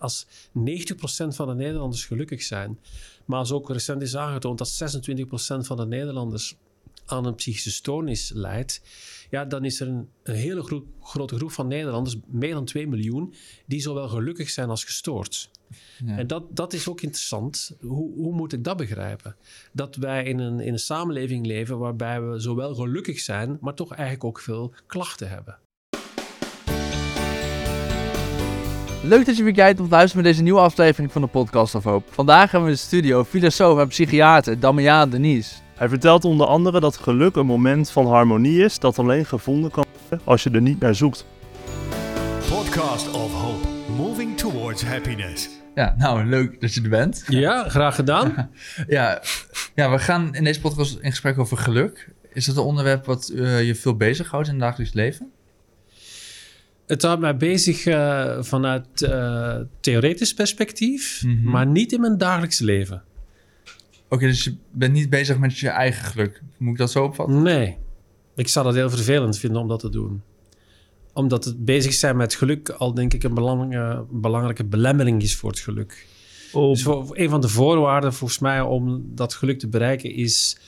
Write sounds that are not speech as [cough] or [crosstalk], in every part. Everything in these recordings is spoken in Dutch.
als 90% van de Nederlanders gelukkig zijn, maar als ook recent is aangetoond dat 26% van de Nederlanders aan een psychische stoornis leidt, ja, dan is er een, een hele gro grote groep van Nederlanders, meer dan 2 miljoen, die zowel gelukkig zijn als gestoord. Ja. En dat, dat is ook interessant. Hoe, hoe moet ik dat begrijpen? Dat wij in een, in een samenleving leven waarbij we zowel gelukkig zijn, maar toch eigenlijk ook veel klachten hebben. Leuk dat je weer kijkt of luistert met deze nieuwe aflevering van de Podcast of Hoop. Vandaag hebben we in de studio filosoof en psychiater Damian Denise. Hij vertelt onder andere dat geluk een moment van harmonie is dat alleen gevonden kan worden als je er niet naar zoekt. Podcast of Hope, moving towards happiness. Ja, nou leuk dat je er bent. Ja, graag gedaan. [laughs] ja, ja, we gaan in deze podcast in gesprek over geluk. Is dat een onderwerp wat uh, je veel bezighoudt in het dagelijks leven? Het houdt mij bezig uh, vanuit uh, theoretisch perspectief, mm -hmm. maar niet in mijn dagelijks leven. Oké, dus je bent niet bezig met je eigen geluk. Moet ik dat zo opvatten? Nee. Ik zou dat heel vervelend vinden om dat te doen. Omdat het bezig zijn met geluk al denk ik een belangrijke, belangrijke belemmering is voor het geluk. Oh. Dus voor, een van de voorwaarden volgens mij om dat geluk te bereiken is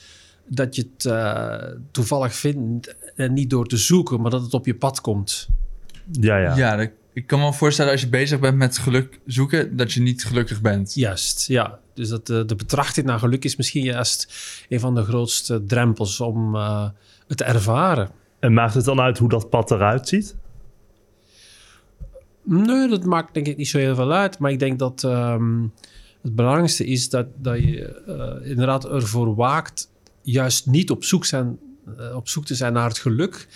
dat je het uh, toevallig vindt en niet door te zoeken, maar dat het op je pad komt. Ja, ja. Ja, ik kan me voorstellen als je bezig bent met geluk zoeken, dat je niet gelukkig bent. Juist, ja. Dus dat de, de betrachting naar geluk is misschien juist een van de grootste drempels om uh, het te ervaren. En maakt het dan uit hoe dat pad eruit ziet? Nee, dat maakt denk ik niet zo heel veel uit. Maar ik denk dat um, het belangrijkste is dat, dat je uh, inderdaad ervoor waakt juist niet op zoek, zijn, uh, op zoek te zijn naar het geluk,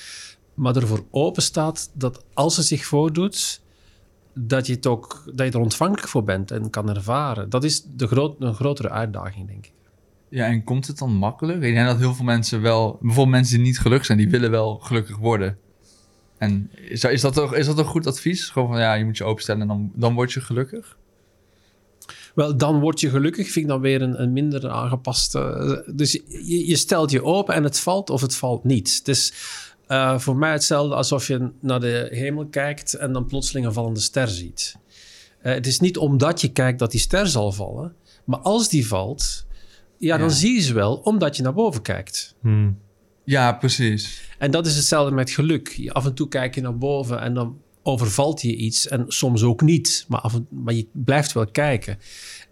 maar ervoor open staat dat als het zich voordoet, dat je, het ook, dat je er ontvankelijk voor bent en kan ervaren. Dat is de groot, een grotere uitdaging, denk ik. Ja, en komt het dan makkelijk? Ik denk dat heel veel mensen wel... Bijvoorbeeld mensen die niet gelukkig zijn, die willen wel gelukkig worden. En is, is, dat, toch, is dat een goed advies? Gewoon van, ja, je moet je openstellen en dan, dan word je gelukkig? Wel, dan word je gelukkig, vind ik dan weer een, een minder aangepaste... Dus je, je stelt je open en het valt of het valt niet. Dus uh, voor mij hetzelfde alsof je naar de hemel kijkt en dan plotseling een vallende ster ziet. Uh, het is niet omdat je kijkt dat die ster zal vallen, maar als die valt, ja, dan zie je ze wel omdat je naar boven kijkt. Hmm. Ja, precies. En dat is hetzelfde met geluk. Af en toe kijk je naar boven en dan overvalt je iets en soms ook niet, maar, af en, maar je blijft wel kijken.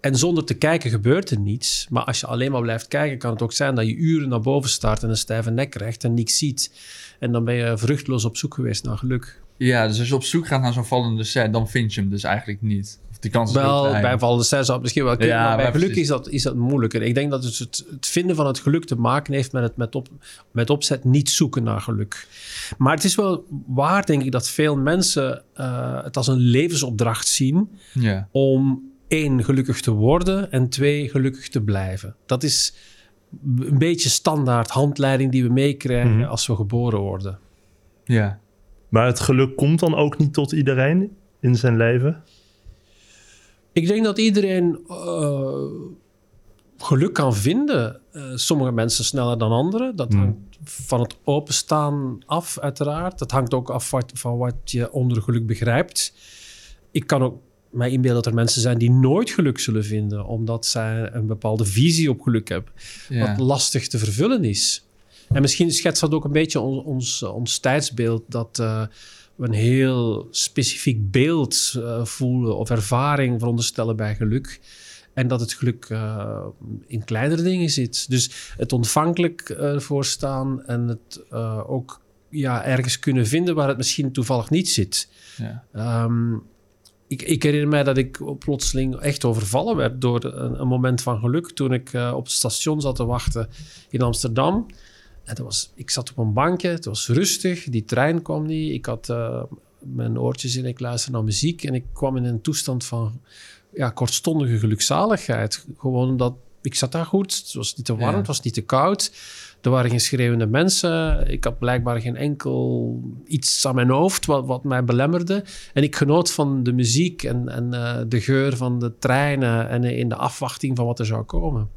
En zonder te kijken gebeurt er niets. Maar als je alleen maar blijft kijken, kan het ook zijn dat je uren naar boven start en een stijve nek krijgt en niks ziet. En dan ben je vruchteloos op zoek geweest naar geluk. Ja, dus als je op zoek gaat naar zo'n vallende ster, dan vind je hem dus eigenlijk niet. Of die kans is wel, bij vallende ster zou het misschien wel kunnen, ja, maar bij maar geluk is dat, is dat moeilijker. Ik denk dat het, het, het, vinden van het geluk te maken heeft met het met, op, met opzet niet zoeken naar geluk. Maar het is wel waar, denk ik, dat veel mensen uh, het als een levensopdracht zien ja. om één, gelukkig te worden en twee, gelukkig te blijven. Dat is een beetje standaard handleiding die we meekrijgen mm -hmm. als we geboren worden. Ja. Maar het geluk komt dan ook niet tot iedereen in zijn leven? Ik denk dat iedereen uh, geluk kan vinden. Uh, sommige mensen sneller dan anderen. Dat mm. hangt van het openstaan af, uiteraard. Dat hangt ook af wat, van wat je onder geluk begrijpt. Ik kan ook mij inbeelden dat er mensen zijn die nooit geluk zullen vinden, omdat zij een bepaalde visie op geluk hebben, ja. wat lastig te vervullen is. En misschien schetst dat ook een beetje ons, ons, ons tijdsbeeld, dat uh, we een heel specifiek beeld uh, voelen of ervaring veronderstellen bij geluk. En dat het geluk uh, in kleinere dingen zit. Dus het ontvankelijk voor staan en het ook ja, ergens kunnen vinden waar het misschien toevallig niet zit. Ja. Um, ik, ik, herinner mij dat ik plotseling echt overvallen werd door een, een moment van geluk toen ik uh, op het station zat te wachten in Amsterdam. En dat was, ik zat op een bankje, het was rustig, die trein kwam niet. Ik had uh, mijn oortjes in, ik luisterde naar muziek en ik kwam in een toestand van ja, kortstondige gelukzaligheid. Gewoon omdat ik zat daar goed, het was niet te warm, ja. het was niet te koud. Er waren geen schreeuwende mensen. Ik had blijkbaar geen enkel iets aan mijn hoofd wat, wat mij belemmerde. En ik genoot van de muziek en, en uh, de geur van de treinen en in de afwachting van wat er zou komen.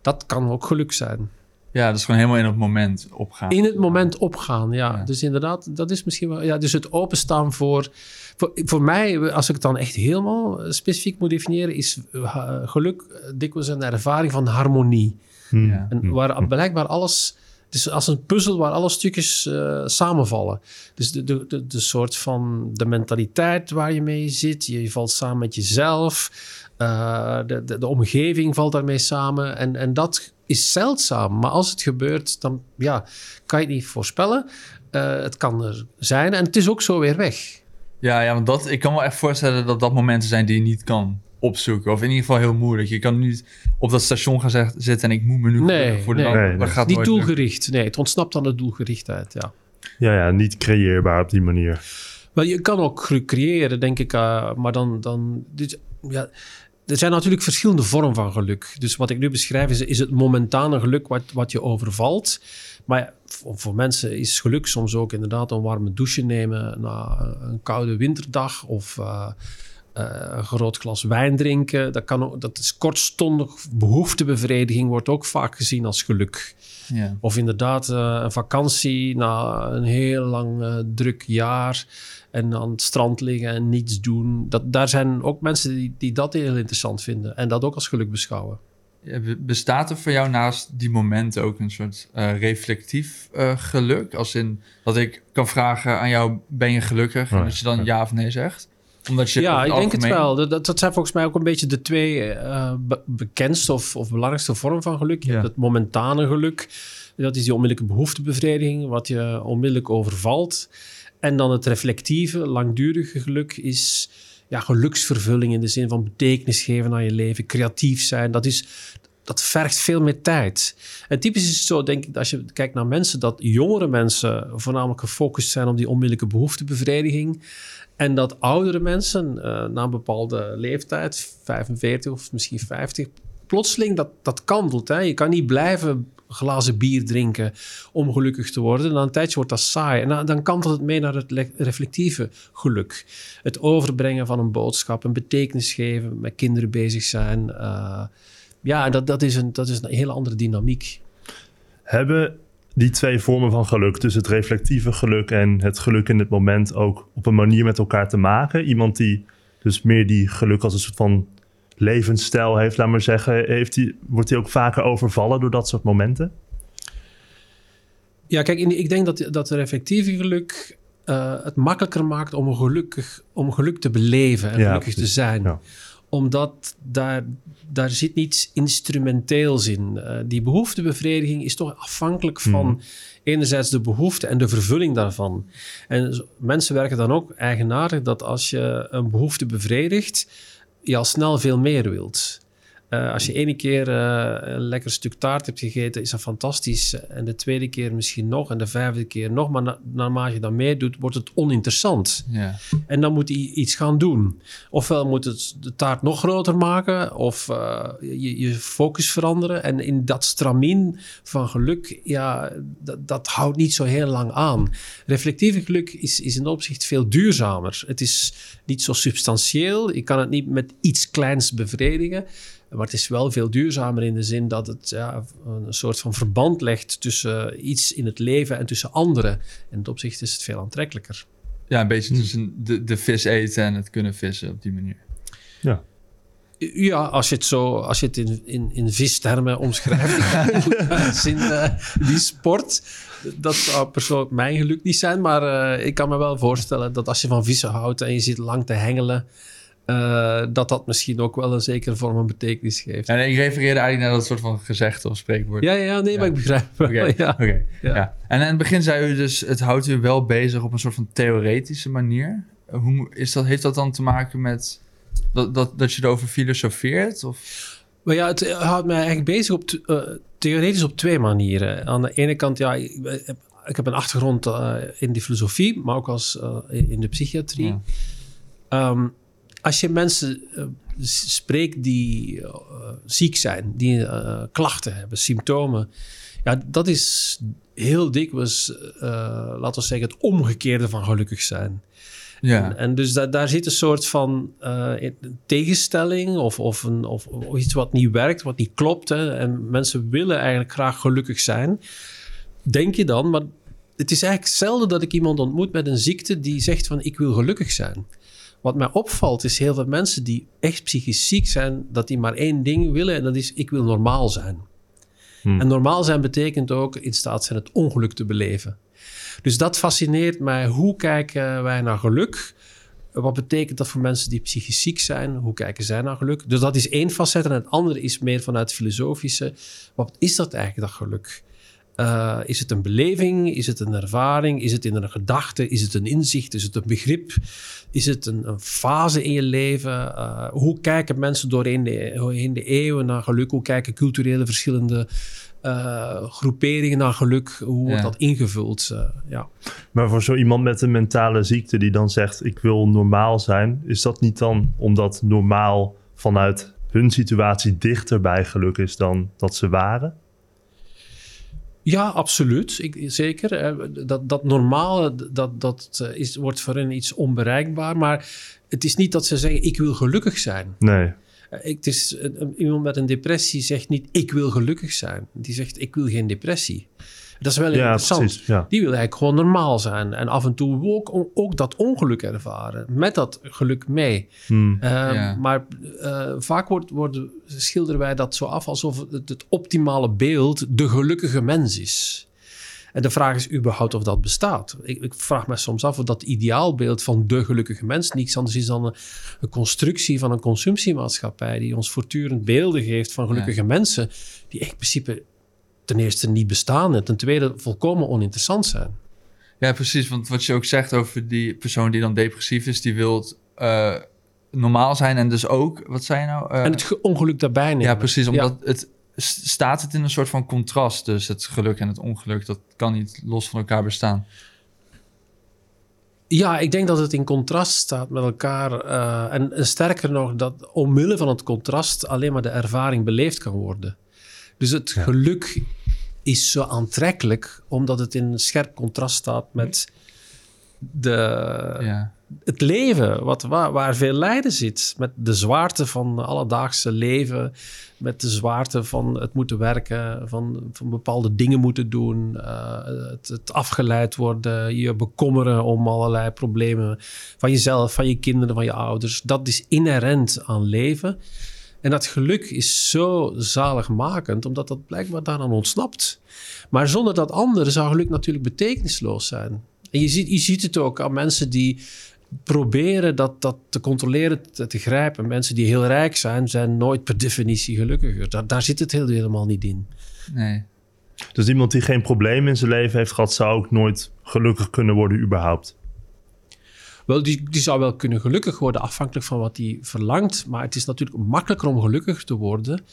Dat kan ook geluk zijn. Ja, dat is gewoon helemaal in het moment opgaan. In het moment opgaan, ja. Ja. Dus inderdaad, dat is misschien wel... Ja, dus het openstaan voor... Voor, voor mij, als ik het dan echt helemaal specifiek moet definiëren... is eh, geluk dikwijls een ervaring van harmonie. Hmm. Ja. En waar blijkbaar alles... Het is als een puzzel waar alle stukjes eh, samenvallen. Dus de, de, de, de soort van de mentaliteit waar je mee zit. Je valt samen met jezelf. Eh, de, de, de omgeving valt daarmee samen. En, en dat is zeldzaam. Maar als het gebeurt, dan ja, kan je het niet voorspellen. Eh, het kan er zijn en het is ook zo weer weg. Ja, ja, want dat, ik kan me echt voorstellen dat dat momenten zijn die je niet kan opzoeken. Of in ieder geval heel moeilijk. Je kan niet op dat station gaan zitten en ik moet me nu Nee, gelukkig voelen. nee. Nee, nee. gaat niet doelgericht. Nee, het ontsnapt aan de doelgerichtheid. Ja. Ja, ja, niet creëerbaar op die manier. Wel, je kan ook geluk creëren, denk ik. eh, maar dan... dan dus, ja, er zijn natuurlijk verschillende vormen van geluk. Dus wat ik nu beschrijf is, is het momentane geluk wat, wat je overvalt. Maar voor, voor mensen is geluk soms ook inderdaad een warme douche nemen na een koude winterdag of eh, eh, een groot glas wijn drinken. Dat, kan ook, dat is kortstondig behoeftebevrediging, wordt ook vaak gezien als geluk. Ja. Of inderdaad eh, een vakantie na een heel lang eh, druk jaar en aan het strand liggen en niets doen. Dat, daar zijn ook mensen die, die dat heel interessant vinden en dat ook als geluk beschouwen. Bestaat er voor jou naast die momenten ook een soort reflectief geluk? Als in dat ik kan vragen aan jou, ben je gelukkig? En dat je dan ja of nee zegt? Omdat je ja, ik denk het wel. Dat, dat zijn volgens mij ook een beetje de twee eh, be- bekendste of, of belangrijkste vormen van geluk. Je Ja. hebt het momentane geluk. Dat is die onmiddellijke behoeftebevrediging, wat je onmiddellijk overvalt. En dan het reflectieve, langdurige geluk is ja, geluksvervulling in de zin van betekenis geven aan je leven, creatief zijn. Dat, is, dat vergt veel meer tijd. En typisch is het zo, denk ik, als je kijkt naar mensen, dat jongere mensen voornamelijk gefocust zijn op die onmiddellijke behoeftebevrediging. En dat oudere mensen eh, na een bepaalde leeftijd, 45 of misschien 50, plotseling dat, dat kantelt. Hè? Je kan niet blijven glazen bier drinken om gelukkig te worden. Na een tijdje wordt dat saai. En dan, dan kantelt het mee naar het le- reflectieve geluk. Het overbrengen van een boodschap, een betekenis geven, met kinderen bezig zijn. Eh, ja, dat, dat, is een, dat is een hele andere dynamiek. Hebben die twee vormen van geluk, dus het reflectieve geluk en het geluk in het moment, ook op een manier met elkaar te maken? Iemand die dus meer die geluk als een soort van levensstijl heeft, laat maar zeggen, heeft die, wordt hij ook vaker overvallen door dat soort momenten? Ja, kijk, ik denk dat, dat reflectieve geluk eh, het makkelijker maakt om, gelukkig, om geluk te beleven en Ja, gelukkig te zijn. Ja. Omdat daar, daar zit niets instrumenteels in. Eh, die behoeftebevrediging is toch afhankelijk van Mhm. enerzijds de behoefte en de vervulling daarvan. En mensen werken dan ook eigenaardig dat als je een behoefte bevredigt, je al snel veel meer wilt. Eh, als je ene keer eh, een lekker stuk taart hebt gegeten, is dat fantastisch. En de tweede keer misschien nog en de vijfde keer nog. Maar na, naarmate je dat meer doet, wordt het oninteressant. Ja. En dan moet hij iets gaan doen. Ofwel moet het de taart nog groter maken, of eh, je, je focus veranderen. En in dat stramien van geluk, ja, dat, dat houdt niet zo heel lang aan. Reflectieve geluk is, is in dat opzicht veel duurzamer. Het is niet zo substantieel. Je kan het niet met iets kleins bevredigen. Maar het is wel veel duurzamer in de zin dat het ja, een soort van verband legt tussen iets in het leven en tussen anderen. In dat opzicht is het veel aantrekkelijker. ja, een beetje tussen de, de vis eten en het kunnen vissen op die manier. Ja. Ja, als je het zo, als je het in, in, in vistermen omschrijft, [laughs] [laughs] in eh, die sport, dat zou persoonlijk mijn geluk niet zijn. Maar eh, ik kan me wel voorstellen dat als je van vissen houdt en je zit lang te hengelen, eh, dat dat misschien ook wel een zekere vorm van betekenis geeft. En ik refereerde eigenlijk naar dat soort van gezegde of spreekwoord. Ja, ja, nee, Ja. maar ik begrijp wel. Oké, ja. oké, Ja. ja. En in het begin zei u dus, het houdt u wel bezig op een soort van theoretische manier. Hoe is dat, heeft dat dan te maken met dat, dat, dat je erover filosofeert? Of? Maar ja, het houdt mij eigenlijk bezig op eh, theoretisch op twee manieren. Aan de ene kant, ja, ik, heb- ik heb een achtergrond eh, in de filosofie, maar ook als, eh, in de psychiatrie. Ja. Als je mensen eh, spreekt die eh, ziek zijn, die eh, klachten hebben, symptomen, ja, dat is heel dikwijls, laten we zeggen, het omgekeerde van gelukkig zijn. Ja. En, en dus da- daar zit een soort van tegenstelling of, of, een, of, of iets wat niet werkt, wat niet klopt. Hè. En mensen willen eigenlijk graag gelukkig zijn. Denk je dan, maar het is eigenlijk zelden dat ik iemand ontmoet met een ziekte die zegt van ik wil gelukkig zijn. Wat mij opvalt is heel veel mensen die echt psychisch ziek zijn, dat die maar één ding willen en dat is ik wil normaal zijn. Hmm. En normaal zijn betekent ook in staat zijn het ongeluk te beleven. Dus dat fascineert mij. Hoe kijken wij naar geluk? Wat betekent dat voor mensen die psychisch ziek zijn? Hoe kijken zij naar geluk? Dus dat is één facet. En het andere is meer vanuit het filosofische. Wat is dat eigenlijk, dat geluk? Eh, is het een beleving? Is het een ervaring? Is het in een gedachte? Is het een inzicht? Is het een begrip? Is het een, een fase in je leven? Eh, hoe kijken mensen doorheen de, doorheen de eeuwen naar geluk? Hoe kijken culturele verschillende eh, groeperingen naar geluk? Hoe wordt Ja. dat ingevuld? Eh, ja. Maar voor zo iemand met een mentale ziekte die dan zegt: Ik wil normaal zijn, is dat niet dan omdat normaal vanuit hun situatie dichter bij geluk is dan dat ze waren? Ja, absoluut. Ik, zeker. Dat, dat normale, dat, dat eh, is, wordt voor hen iets onbereikbaar. Maar het is niet dat ze zeggen, ik wil gelukkig zijn. Nee. Eh, ik- Het is, iemand met een depressie zegt niet, ik wil gelukkig zijn. Die zegt, ik wil geen depressie. Dat is wel Ja, interessant. precies. Ja. Die wil eigenlijk gewoon normaal zijn. En af en toe ook, ook dat ongeluk ervaren. Met dat geluk mee. Hmm. Eh, Ja. Maar eh, vaak wordt, worden, schilderen wij dat zo af alsof het, het optimale beeld de gelukkige mens is. En de vraag is überhaupt of dat bestaat. Ik, ik vraag me soms af of dat ideaalbeeld van de gelukkige mens niets anders is dan een, een constructie van een consumptiemaatschappij die ons voortdurend beelden geeft van gelukkige mensen die in principe ten eerste niet bestaan en ten tweede volkomen oninteressant zijn. Ja, precies. Want wat je ook zegt over die persoon die dan depressief is, die wil eh, normaal zijn en dus ook, wat zei je nou? Eh, en het ge- ongeluk daarbij nemen. ja, precies. Ja. Omdat het staat het in een soort van contrast. Dus het geluk en het ongeluk, dat kan niet los van elkaar bestaan. Ja, ik denk dat het in contrast staat met elkaar. eh, en, en sterker nog, dat omwille van het contrast alleen maar de ervaring beleefd kan worden. Dus het geluk is zo aantrekkelijk, omdat het in scherp contrast staat met de, ja. het leven, wat, waar, waar veel lijden zit. Met de zwaarte van alledaagse leven, met de zwaarte van het moeten werken, van, van bepaalde dingen moeten doen, eh, het, het afgeleid worden, je bekommeren om allerlei problemen van jezelf, van je kinderen, van je ouders. Dat is inherent aan leven. En dat geluk is zo zaligmakend, omdat dat blijkbaar daaraan ontsnapt. Maar zonder dat andere zou geluk natuurlijk betekenisloos zijn. En je ziet, je ziet het ook aan mensen die proberen dat, dat te controleren, te, te grijpen. Mensen die heel rijk zijn, zijn nooit per definitie gelukkiger. Daar, daar zit het heel, helemaal niet in. Nee. Dus iemand die geen probleem in zijn leven heeft gehad, zou ook nooit gelukkig kunnen worden, überhaupt. Wel, die, die zou wel kunnen gelukkig worden, afhankelijk van wat hij verlangt. Maar het is natuurlijk makkelijker om gelukkig te worden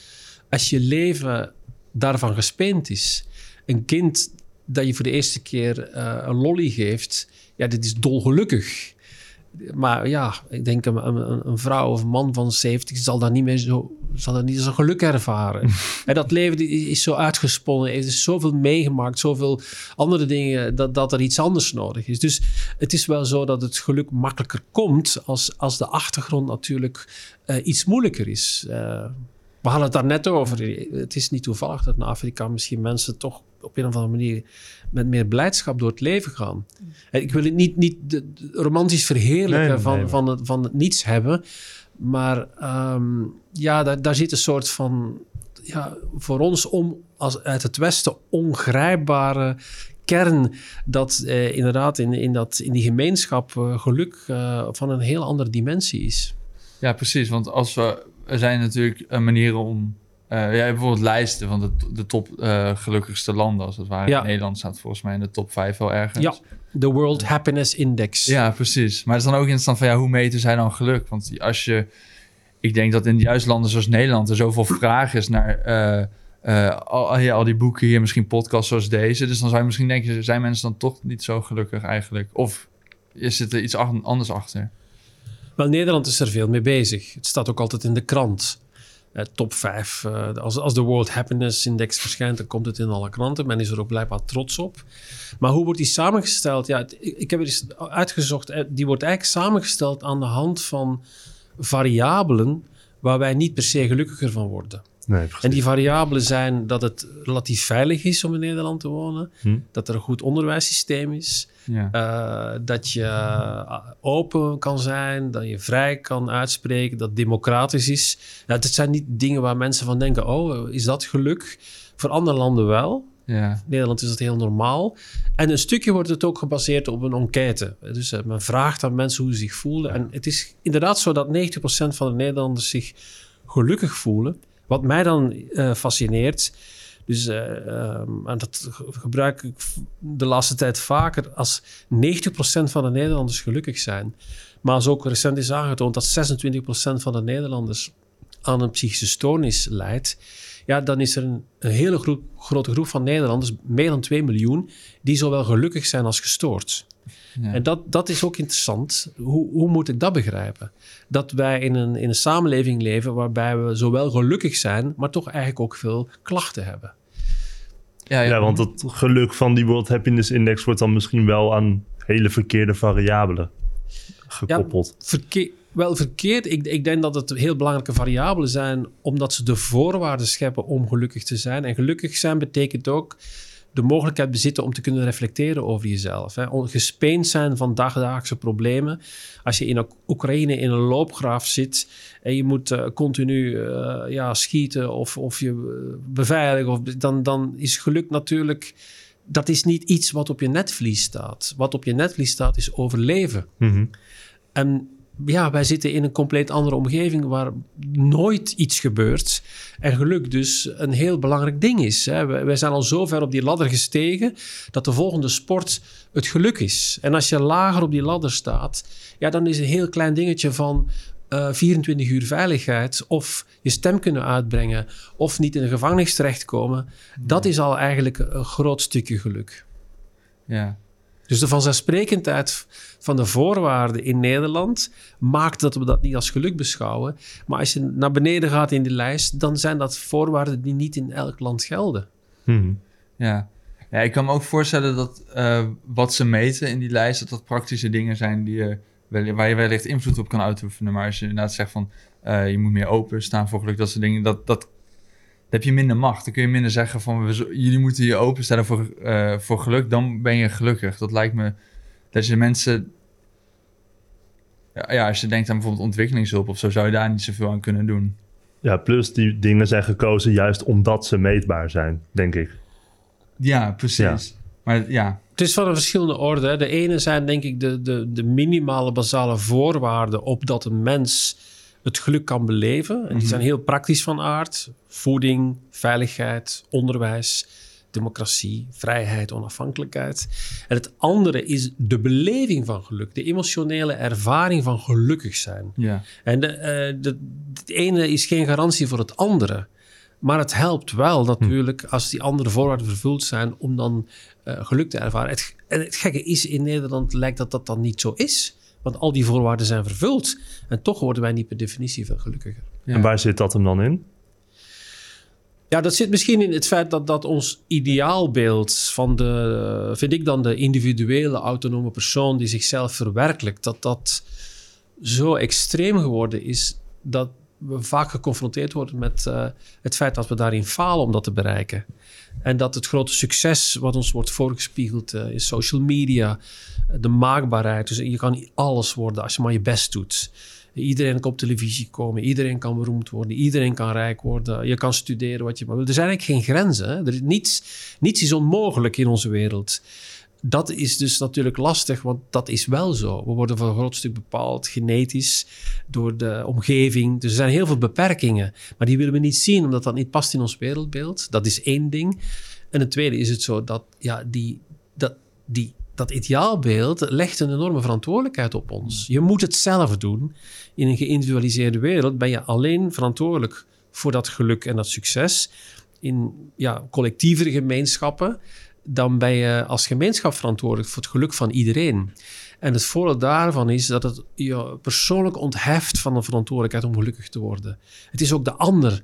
als je leven daarvan gespeend is. Een kind dat je voor de eerste keer eh, een lolly geeft, ja, dit is dolgelukkig. Maar ja, ik denk een, een, een vrouw of een man van 70 zal dat niet meer zo, zal dat niet een geluk ervaren. [laughs] en dat leven is zo uitgesponnen, heeft dus zoveel meegemaakt, zoveel andere dingen, dat, dat er iets anders nodig is. Dus het is wel zo dat het geluk makkelijker komt als, als de achtergrond natuurlijk eh, iets moeilijker is. Eh, we hadden het daar net over. Het is niet toevallig dat in Afrika misschien mensen toch op een of andere manier met meer blijdschap door het leven gaan. En ik wil het niet, niet de- de- romantisch verheerlijken Nee, nee, van, nee. van, het, van het niets hebben. Maar ehm, ja, daar, daar zit een soort van, ja, voor ons om, als, uit het Westen ongrijpbare kern dat eh, inderdaad in, in, dat, in die gemeenschap eh, geluk eh, van een heel andere dimensie is. Ja, precies. Want als we, er zijn natuurlijk eh, manieren om. Eh ja, bijvoorbeeld lijsten van de, de top eh, gelukkigste landen, als het ware. Ja. Nederland staat volgens mij in de top 5 wel ergens. Ja, de World Happiness Index. Ja, precies. Maar het is dan ook interessant van ja, hoe meten zij dan geluk? Want als je, ik denk dat in juist landen zoals Nederland er zoveel vraag is naar eh, al, ja, al die boeken hier, misschien podcasts zoals deze. Dus dan zou je misschien denken, zijn mensen dan toch niet zo gelukkig eigenlijk? Of is het er iets anders achter? Wel, Nederland is er veel mee bezig. Het staat ook altijd in de krant. Eh, top 5. eh, als, als de World Happiness Index verschijnt, dan komt het in alle kranten. Men is er ook blijkbaar trots op. Maar hoe wordt die samengesteld? Ja, het- ik, heb er eens uitgezocht. eh, Die wordt eigenlijk samengesteld aan de hand van variabelen waar wij niet per se gelukkiger van worden. Nee. En die variabelen zijn dat het relatief veilig is om in Nederland te wonen, Hm. dat er een goed onderwijssysteem is, Ja. eh, dat je eh, open kan zijn, dat je vrij kan uitspreken, dat democratisch is. Nou, dat zijn niet dingen waar mensen van denken, oh, is dat geluk? Voor andere landen wel. ja. In Nederland is dat heel normaal. En een stukje wordt het ook gebaseerd op een enquête. Dus eh, men vraagt aan mensen hoe ze zich voelen. En het is inderdaad zo dat 90% van de Nederlanders zich gelukkig voelen. Wat mij dan fascineert. Dus, eh, ehm, en dat ge- gebruik ik de laatste tijd vaker. Als 90% van de Nederlanders gelukkig zijn. Maar als ook recent is aangetoond dat 26% van de Nederlanders aan een psychische stoornis lijdt. Ja, dan is er een, een hele groep, grote groep van Nederlanders, meer dan 2 miljoen, die zowel gelukkig zijn als gestoord. Ja. En dat, dat is ook interessant. Hoe, hoe moet ik dat begrijpen? Dat wij in een, in een samenleving leven waarbij we zowel gelukkig zijn, maar toch eigenlijk ook veel klachten hebben. Ja, Ja, want het geluk van die World Happiness Index wordt dan misschien wel aan hele verkeerde variabelen gekoppeld. Verkeer, wel verkeerd. Ik, ik denk dat het heel belangrijke variabelen zijn, omdat ze de voorwaarden scheppen om gelukkig te zijn. En gelukkig zijn betekent ook de mogelijkheid bezitten om te kunnen reflecteren over jezelf. Hè. Gespeend zijn van dagdagelijkse problemen. Als je in Oek- Oekraïne in een loopgraaf zit en je moet eh, continu eh, ja, schieten of, of je eh, beveiligen, of, dan, dan is geluk natuurlijk. Dat is niet iets wat op je netvlies staat. Wat op je netvlies staat is overleven. Mhm. En ja, wij zitten in een compleet andere omgeving waar nooit iets gebeurt. En geluk dus een heel belangrijk ding is. Hè. Wij zijn al zo ver op die ladder gestegen dat de volgende sport het geluk is. En als je lager op die ladder staat, ja, dan is een heel klein dingetje van eh, 24 uur veiligheid of je stem kunnen uitbrengen of niet in de gevangenis terechtkomen. Dat is al eigenlijk een groot stukje geluk. ja. Dus de vanzelfsprekendheid van de voorwaarden in Nederland maakt dat we dat niet als geluk beschouwen. Maar als je naar beneden gaat in die lijst, dan zijn dat voorwaarden die niet in elk land gelden. Mhm. Ja. ja, ik kan me ook voorstellen dat eh, wat ze meten in die lijst, dat dat praktische dingen zijn die je, wel- waar je wellicht invloed op kan uitoefenen. Maar als je inderdaad zegt van eh, je moet meer open staan voor geluk, dat soort dingen, dat, dat, dan heb je minder macht. Dan kun je minder zeggen van we, jullie moeten je openstellen voor, eh, voor geluk, dan ben je gelukkig. Dat lijkt me dat je mensen. Ja, ja, als je denkt aan bijvoorbeeld ontwikkelingshulp of zo, zou je daar niet zoveel aan kunnen doen. Ja, plus die dingen zijn gekozen juist omdat ze meetbaar zijn, denk ik. Ja, precies. Maar ja, Het is van een verschillende orde. De ene zijn denk ik de, de, de minimale basale voorwaarden op dat een mens het geluk kan beleven. En die zijn heel praktisch van aard. Voeding, veiligheid, onderwijs, democratie, vrijheid, onafhankelijkheid. En het andere is de beleving van geluk. De emotionele ervaring van gelukkig zijn. ja. En de, eh, de, het ene is geen garantie voor het andere. Maar het helpt wel natuurlijk als die andere voorwaarden vervuld zijn om dan eh, geluk te ervaren. Het, en het gekke is, in Nederland lijkt dat dat dan niet zo is. Want al die voorwaarden zijn vervuld. En toch worden wij niet per definitie veel gelukkiger. Ja. En waar zit dat hem dan in? Ja, dat zit misschien in het feit dat, dat ons ideaalbeeld van de, vind ik dan de individuele autonome persoon die zichzelf verwerkelijkt, dat dat zo extreem geworden is dat we vaak geconfronteerd worden met eh, het feit dat we daarin falen om dat te bereiken. En dat het grote succes wat ons wordt voorgespiegeld eh, in social media, de maakbaarheid, dus je kan alles worden als je maar je best doet. Iedereen kan op televisie komen, iedereen kan beroemd worden, iedereen kan rijk worden, je kan studeren wat je maar wil. Er zijn eigenlijk geen grenzen. Hè? Er is niets, niets is onmogelijk in onze wereld. Dat is dus natuurlijk lastig, want dat is wel zo. We worden voor een groot stuk bepaald genetisch door de omgeving. Dus er zijn heel veel beperkingen, maar die willen we niet zien omdat dat niet past in ons wereldbeeld. Dat is één ding. En het tweede is het zo dat ja, die, dat, die, dat ideaalbeeld legt een enorme verantwoordelijkheid op ons. Je moet het zelf doen. In een geïndividualiseerde wereld ben je alleen verantwoordelijk voor dat geluk en dat succes. In ja, collectievere gemeenschappen, dan ben je als gemeenschap verantwoordelijk voor het geluk van iedereen. En het voordeel daarvan is dat het je persoonlijk ontheft van de verantwoordelijkheid om gelukkig te worden. Het is ook de ander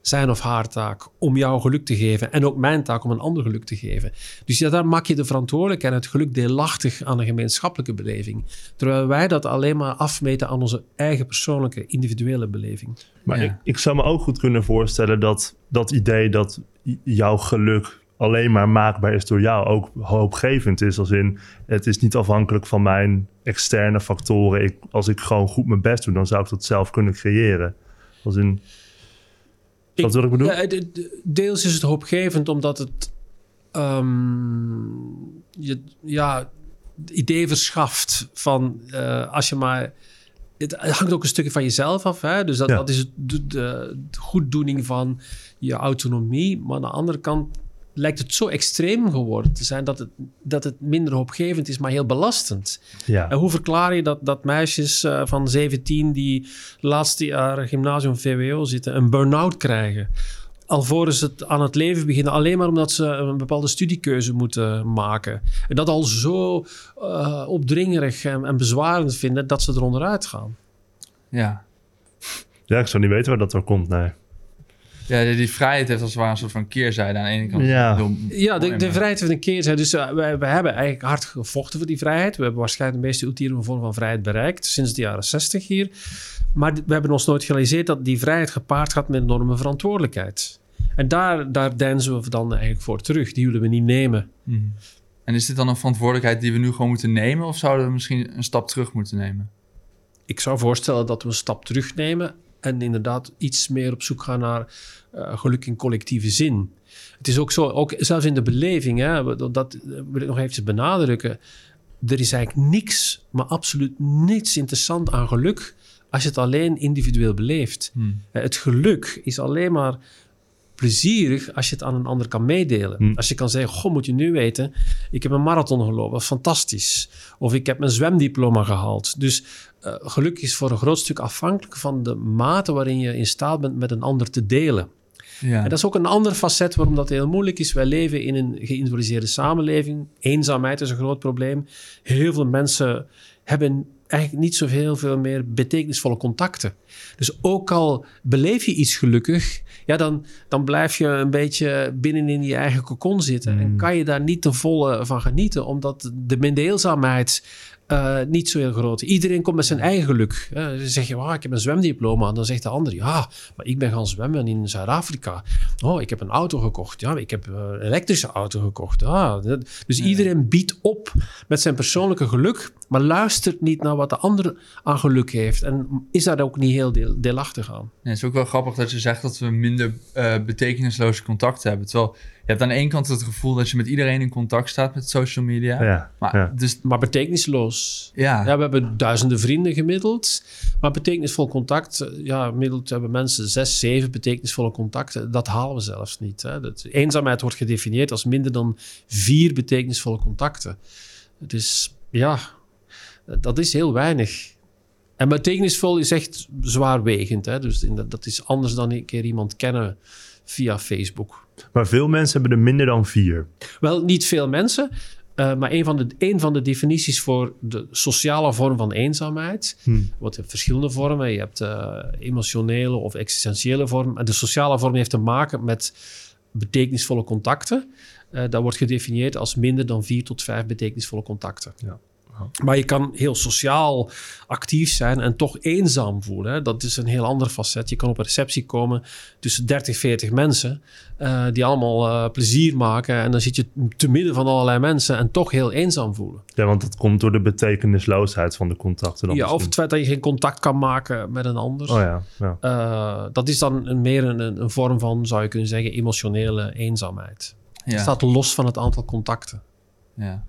zijn of haar taak om jou geluk te geven. En ook mijn taak om een ander geluk te geven. Dus ja, daar maak je de verantwoordelijkheid en het geluk deelachtig aan een gemeenschappelijke beleving. Terwijl wij dat alleen maar afmeten aan onze eigen persoonlijke, individuele beleving. Maar Ja. ik, ik zou me ook goed kunnen voorstellen dat dat idee dat jouw geluk alleen maar maakbaar is door jou ook hoopgevend is. Als in, het is niet afhankelijk van mijn externe factoren. Ik, als ik gewoon goed mijn best doe, dan zou ik dat zelf kunnen creëren. Als in, wil ik? Ja, de- de- deels is het hoopgevend omdat het ehm, je, ja, het idee verschaft van eh, als je maar. Het hangt ook een stukje van jezelf af. Hè? Dus dat, Ja. dat is het, de, de, de goeddoening van je autonomie. Maar aan de andere kant lijkt het zo extreem geworden te zijn dat het, dat het minder hoopgevend is, maar heel belastend. ja. En hoe verklaar je dat, dat meisjes eh, van 17 die laatste jaar gymnasium VWO zitten, een burn-out krijgen? Alvorens het aan het leven beginnen, alleen maar omdat ze een bepaalde studiekeuze moeten maken. En dat al zo eh, opdringerig en, en bezwarend vinden dat ze eronder uitgaan. Ja. ja, ik zou niet weten waar dat door komt, nee. Ja, die, vrijheid heeft als het ware een soort van keerzijde. Aan de ene kant Ja. heel Ja, de, de vrijheid van een keer zijn. Dus uh, wij, wij hebben eigenlijk hard gevochten voor die vrijheid. We hebben waarschijnlijk de meeste ultieme vorm van vrijheid bereikt sinds de jaren 60 hier. Maar we hebben ons nooit gerealiseerd dat die vrijheid gepaard gaat met enorme verantwoordelijkheid. En daar, daar deinzen we dan eigenlijk voor terug. Die willen we niet nemen. Mhm. En is dit dan een verantwoordelijkheid die we nu gewoon moeten nemen? Of zouden we misschien een stap terug moeten nemen? Ik zou voorstellen dat we een stap terugnemen en inderdaad iets meer op zoek gaan naar uh, geluk in collectieve zin. Het is ook zo, ook zelfs in de beleving, hè, dat, wil ik nog even benadrukken. Er is eigenlijk niks, maar absoluut niets interessant aan geluk als je het alleen individueel beleeft. Hmm. Het geluk is alleen maar plezierig als je het aan een ander kan meedelen. Hmm. Als je kan zeggen, goh, moet je nu weten, ik heb een marathon gelopen, dat is fantastisch. Of ik heb mijn zwemdiploma gehaald. Dus uh, geluk is voor een groot stuk afhankelijk van de mate waarin je in staat bent met een ander te delen. Ja. En dat is ook een ander facet waarom dat heel moeilijk is. Wij leven in een geïndividualiseerde samenleving. Eenzaamheid is een groot probleem. Heel veel mensen hebben eigenlijk niet zoveel veel meer betekenisvolle contacten. Dus ook al beleef je iets gelukkig, ja, dan, dan blijf je een beetje binnen in je eigen kokon zitten. Mm. En kan je daar niet ten volle van genieten, omdat de mindeelzaamheid uh, niet zo heel groot. Iedereen komt met zijn eigen geluk. Uh, dan zeg je, oh, ik heb een zwemdiploma. En dan zegt de ander, ja, maar ik ben gaan zwemmen in Zuid-Afrika. Oh, ik heb een auto gekocht. Ja, ik heb een elektrische auto gekocht. Ah, dat, dus iedereen biedt op met zijn persoonlijke geluk, maar luistert niet naar wat de ander aan geluk heeft. En is daar ook niet heel deel, deelachtig aan. Ja, het is ook wel grappig dat je zegt dat we minder uh, betekenisloze contacten hebben. Terwijl je hebt aan de ene kant het gevoel dat je met iedereen in contact staat met social media. Ja, maar, ja. Dus, maar betekenisloos. Ja. ja. We hebben duizenden vrienden gemiddeld. Maar betekenisvol contact, ja, gemiddeld hebben mensen zes, zeven betekenisvolle contacten. Dat halen we zelfs niet. Hè. Dat, eenzaamheid wordt gedefinieerd als minder dan vier betekenisvolle contacten. Dus ja, dat is heel weinig. En betekenisvol is echt zwaarwegend. Hè. Dus dat is anders dan een keer iemand kennen via Facebook. Maar veel mensen hebben er minder dan vier. Wel, niet veel mensen. Uh, maar een van, de, een van de definities voor de sociale vorm van eenzaamheid. Hmm. Wat je hebt verschillende vormen. Je hebt uh, emotionele of existentiële vorm. En de sociale vorm heeft te maken met betekenisvolle contacten. Uh, dat wordt gedefinieerd als minder dan vier tot vijf betekenisvolle contacten. Ja. Maar je kan heel sociaal actief zijn en toch eenzaam voelen. Hè? Dat is een heel ander facet. Je kan op een receptie komen tussen 30, 40 mensen uh, die allemaal uh, plezier maken. En dan zit je te midden van allerlei mensen en toch heel eenzaam voelen. Ja, want dat komt door de betekenisloosheid van de contacten. Dan ja, misschien. of het feit dat je geen contact kan maken met een ander. Oh ja, ja. Uh, dat is dan een, meer een, een, vorm van, zou je kunnen zeggen, emotionele eenzaamheid. Ja. Het staat los van het aantal contacten. Ja.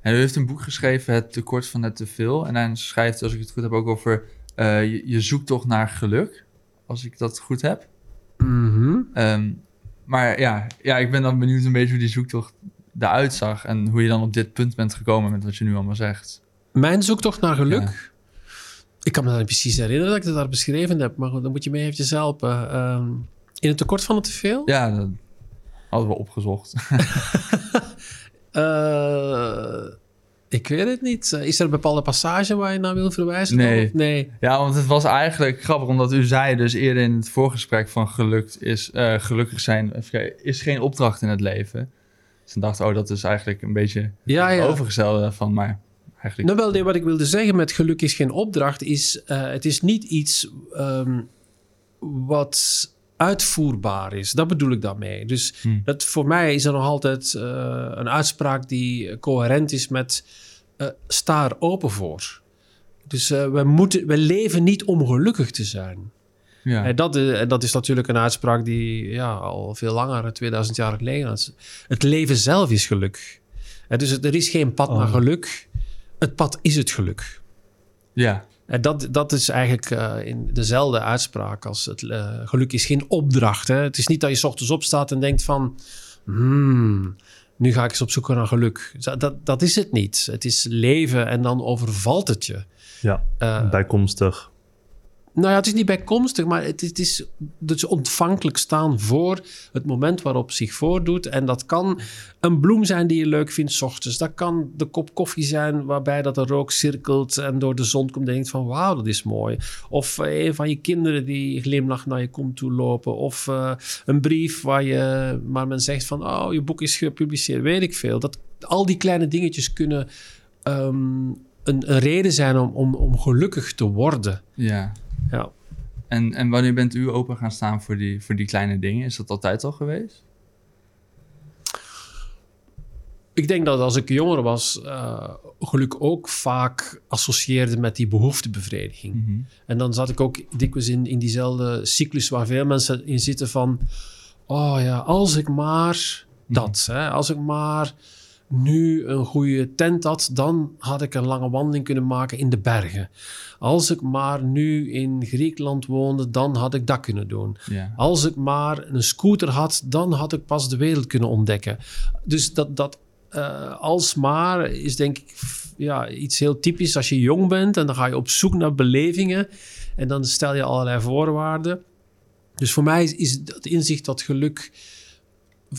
En u heeft een boek geschreven, Het tekort van net te veel. En hij schrijft, als ik het goed heb, ook over uh, je, je zoekt toch naar geluk. Als ik dat goed heb. -hmm. um, maar ja, ja, ik ben dan benieuwd een beetje hoe die zoektocht eruit zag. En hoe je dan op dit punt bent gekomen met wat je nu allemaal zegt. Mijn zoektocht naar geluk? Ja. Ik kan me dat niet precies herinneren dat ik dat daar beschreven heb. Maar dan moet je me eventjes helpen. Um, in het tekort van het te veel? Ja, dat hadden we opgezocht. [laughs] [laughs] uh, Ik weet het niet. Eh, Is er een bepaalde passage waar je naar wil verwijzen? Nee. Nee. Ja, want het was eigenlijk grappig, omdat u zei dus eerder in het voorgesprek van gelukt is, eh, gelukkig zijn is geen opdracht in het leven. Dus dan dacht ik, oh, dat is eigenlijk een beetje Ja, het ja. overgestelde van, maar eigenlijk... Nou, wel, wat ik wilde zeggen met geluk is geen opdracht, is eh, het is niet iets ehm, wat uitvoerbaar is. Dat bedoel ik daarmee. Dus Hmm. dat, voor mij is er nog altijd eh, een uitspraak die coherent is met eh sta er open voor. Dus eh, we, moeten, we leven niet om gelukkig te zijn. ja. En dat, eh, en dat is natuurlijk een uitspraak die ja, al veel langer, 2000 jaar geleden is. Het leven zelf is geluk. Eh, dus er is geen pad naar Oh. geluk. Het pad is het geluk. ja, En dat, dat is eigenlijk eh, in dezelfde uitspraak als het eh, geluk is geen opdracht. Hè? Het is niet dat je 's ochtends opstaat en denkt van... Hmm, nu ga ik eens op zoek naar geluk. Dat, dat, dat is het niet. Het is leven en dan overvalt het je. Ja, Eh, bijkomstig. Nou ja, het is niet bijkomstig, maar het, is- het is dus ontvankelijk staan voor het moment waarop zich voordoet. En dat kan een bloem zijn die je leuk vindt 's ochtends. Dat kan de kop koffie zijn waarbij dat de rook cirkelt en door de zon komt en denkt van wauw, dat is mooi. Of eh, een van je kinderen die glimlach naar je komt toe lopen. Of eh, een brief waar, je, waar men zegt van oh, je boek is gepubliceerd, weet ik veel. Dat, al die kleine dingetjes kunnen ehm, een, een reden zijn om, om, om gelukkig te worden. ja. Ja. En, en wanneer bent u open gaan staan voor die, voor die kleine dingen? Is dat altijd al geweest? Ik denk dat als ik jonger was, eh, geluk ook vaak associeerde met die behoeftebevrediging. Mhm. En dan zat ik ook dikwijls in, in diezelfde cyclus waar veel mensen in zitten van... Oh ja, als ik maar dat, hè, als ik maar nu een goede tent had, dan had ik een lange wandeling kunnen maken in de bergen. Als ik maar nu in Griekenland woonde, dan had ik dat kunnen doen. Ja. Als ik maar een scooter had, dan had ik pas de wereld kunnen ontdekken. Dus dat, dat eh, als maar is denk ik ja, iets heel typisch als je jong bent en dan ga je op zoek naar belevingen en dan stel je allerlei voorwaarden. Dus voor mij is, is het inzicht dat geluk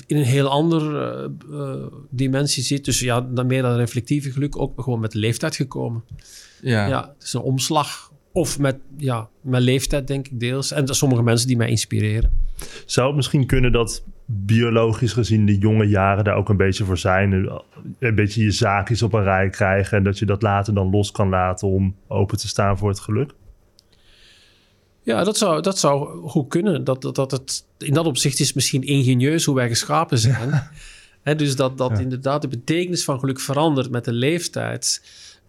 in een heel andere eh, eh, dimensie zit. Dus ja, dan meer dan reflectieve geluk ook gewoon met de leeftijd gekomen. Ja. Ja, het is een omslag. Of met, ja, met leeftijd, denk ik deels. En er sommige mensen die mij inspireren. Zou het misschien kunnen dat biologisch gezien de jonge jaren daar ook een beetje voor zijn? Een beetje je zaakjes op een rij krijgen en dat je dat later dan los kan laten om open te staan voor het geluk? Ja, dat zou, dat zou goed kunnen. Dat, dat, dat het, in dat opzicht is misschien ingenieus hoe wij geschapen zijn. [laughs] Hè, dus dat, dat Ja. inderdaad de betekenis van geluk verandert met de leeftijd.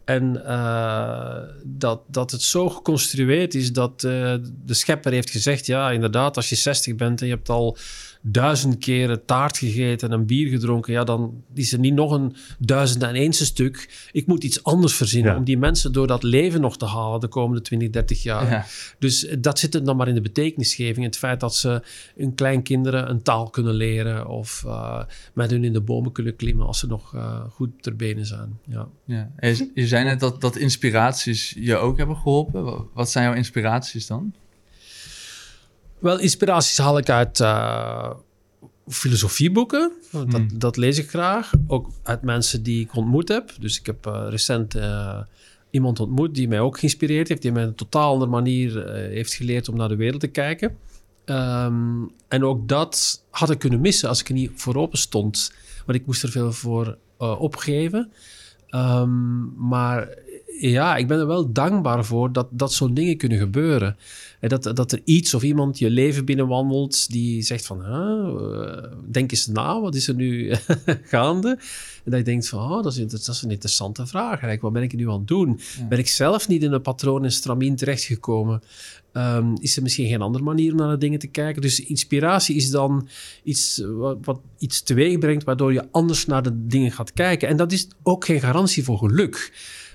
En eh, dat, dat het zo geconstrueerd is dat eh, de schepper heeft gezegd... ja, inderdaad, als je 60 bent en je hebt al duizend keren taart gegeten en een bier gedronken... ja, dan is er niet nog een duizend en eenste stuk. Ik moet iets anders verzinnen Ja. om die mensen door dat leven nog te halen... de komende 20, 30 jaar. Ja. Dus eh, dat zit het dan maar in de betekenisgeving. Het feit dat ze hun kleinkinderen een taal kunnen leren... of eh, met hun in de bomen kunnen klimmen als ze nog eh, goed ter benen zijn. Ja. Ja. Je, je zei net dat, dat inspiraties je ook hebben geholpen. Wa- Wat zijn jouw inspiraties dan? Wel, inspiraties haal ik uit eh, filosofieboeken. Dat, Hmm. dat lees ik graag. Ook uit mensen die ik ontmoet heb. Dus ik heb eh, recent eh, iemand ontmoet die mij ook geïnspireerd heeft. Die mij een totaal andere manier heeft geleerd om naar de wereld te kijken. Ehm, en ook dat had ik kunnen missen als ik er niet voor open stond. Want ik moest er veel voor opgeven. Ehm, maar ja, ik ben er wel dankbaar voor dat, dat zo'n dingen kunnen gebeuren. Dat, dat er iets of iemand je leven binnenwandelt die zegt van, huh, eh, denk eens na, wat is er nu [laughs] gaande? En dat je denkt van, oh, dat, is, dat is een interessante vraag. Eigenlijk, wat ben ik nu aan het doen? Ja. Ben ik zelf niet in een patroon en stramien terechtgekomen? Ehm, is er misschien geen andere manier om naar de dingen te kijken? Dus inspiratie is dan iets eh, wat, wat iets teweeg brengt, waardoor je anders naar de dingen gaat kijken. En dat is ook geen garantie voor geluk.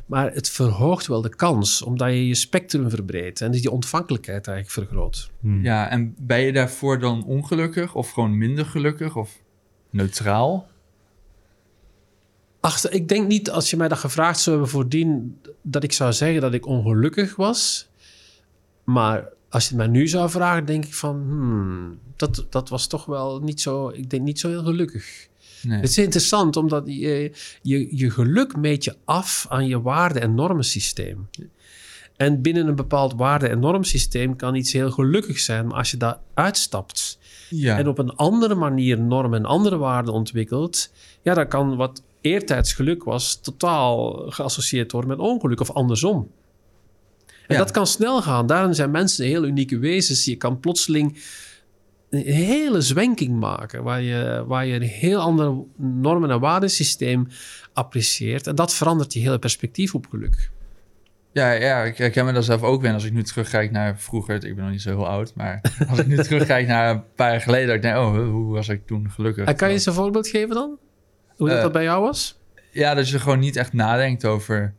Maar het verhoogt wel de kans, omdat je je spectrum verbreedt en dus die ontvankelijkheid eigenlijk vergroot. Hmm. Ja, en ben je daarvoor dan ongelukkig of gewoon minder gelukkig of neutraal? Ach, ik denk niet, als je mij dat gevraagd zou hebben voordien, dat ik zou zeggen dat ik ongelukkig was. Maar als je het mij nu zou vragen, denk ik van, hmm, dat, dat was toch wel niet zo, ik denk niet zo heel gelukkig. Nee. Het is interessant, omdat je, je, je geluk meet je af aan je waarde- en normensysteem. En binnen een bepaald waarde- en normsysteem kan iets heel gelukkig zijn, maar als je daar uitstapt Ja. en op een andere manier normen en andere waarden ontwikkelt, ja, dan kan wat eertijds geluk was totaal geassocieerd worden met ongeluk of andersom. En Ja. dat kan snel gaan. Daarom zijn mensen heel unieke wezens. Je kan plotseling een hele zwenking maken, waar je, waar je een heel ander normen- en waardesysteem apprecieert. En dat verandert je hele perspectief op geluk. Ja, ja, ik herken me daar zelf ook weer. Als ik nu terugkijk naar vroeger, ik ben nog niet zo heel oud, maar [laughs] als ik nu terugkijk naar een paar jaar geleden, dat ik denk, oh, hoe was ik toen gelukkig? En kan je eens een voorbeeld geven dan? Hoe dat, Eh, dat bij jou was? Ja, dat je gewoon niet echt nadenkt over